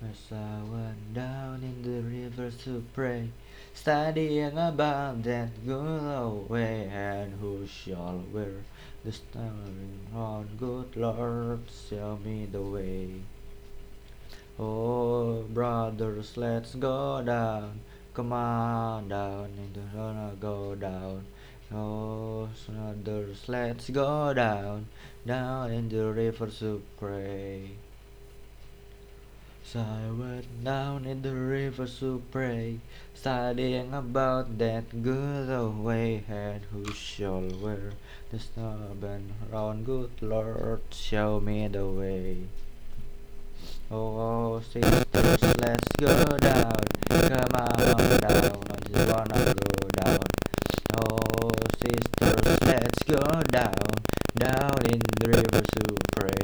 As I went down in the river to pray, studying about that good way, and who shall wear the starring on, good Lord, show me the way. Oh, brothers, let's go down. Come on down into the river, go down. Oh, brothers, let's go down, down in the river to pray. So I went down in the river to pray, studying about that good old way, and who shall wear the stubborn round, good Lord, show me the way. Oh, sisters, let's go down, come on down, I just wanna go down. Oh, sisters, let's go down, down in the river to pray.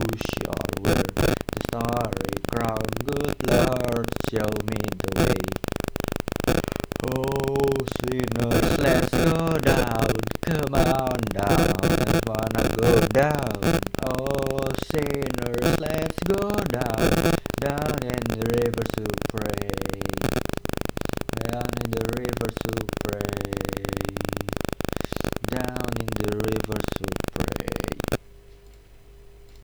crucial word. The starry crown, good Lord, show me the way. Oh, sinners, let's go down, come on down, I wanna go down. Oh, sinners, let's go down.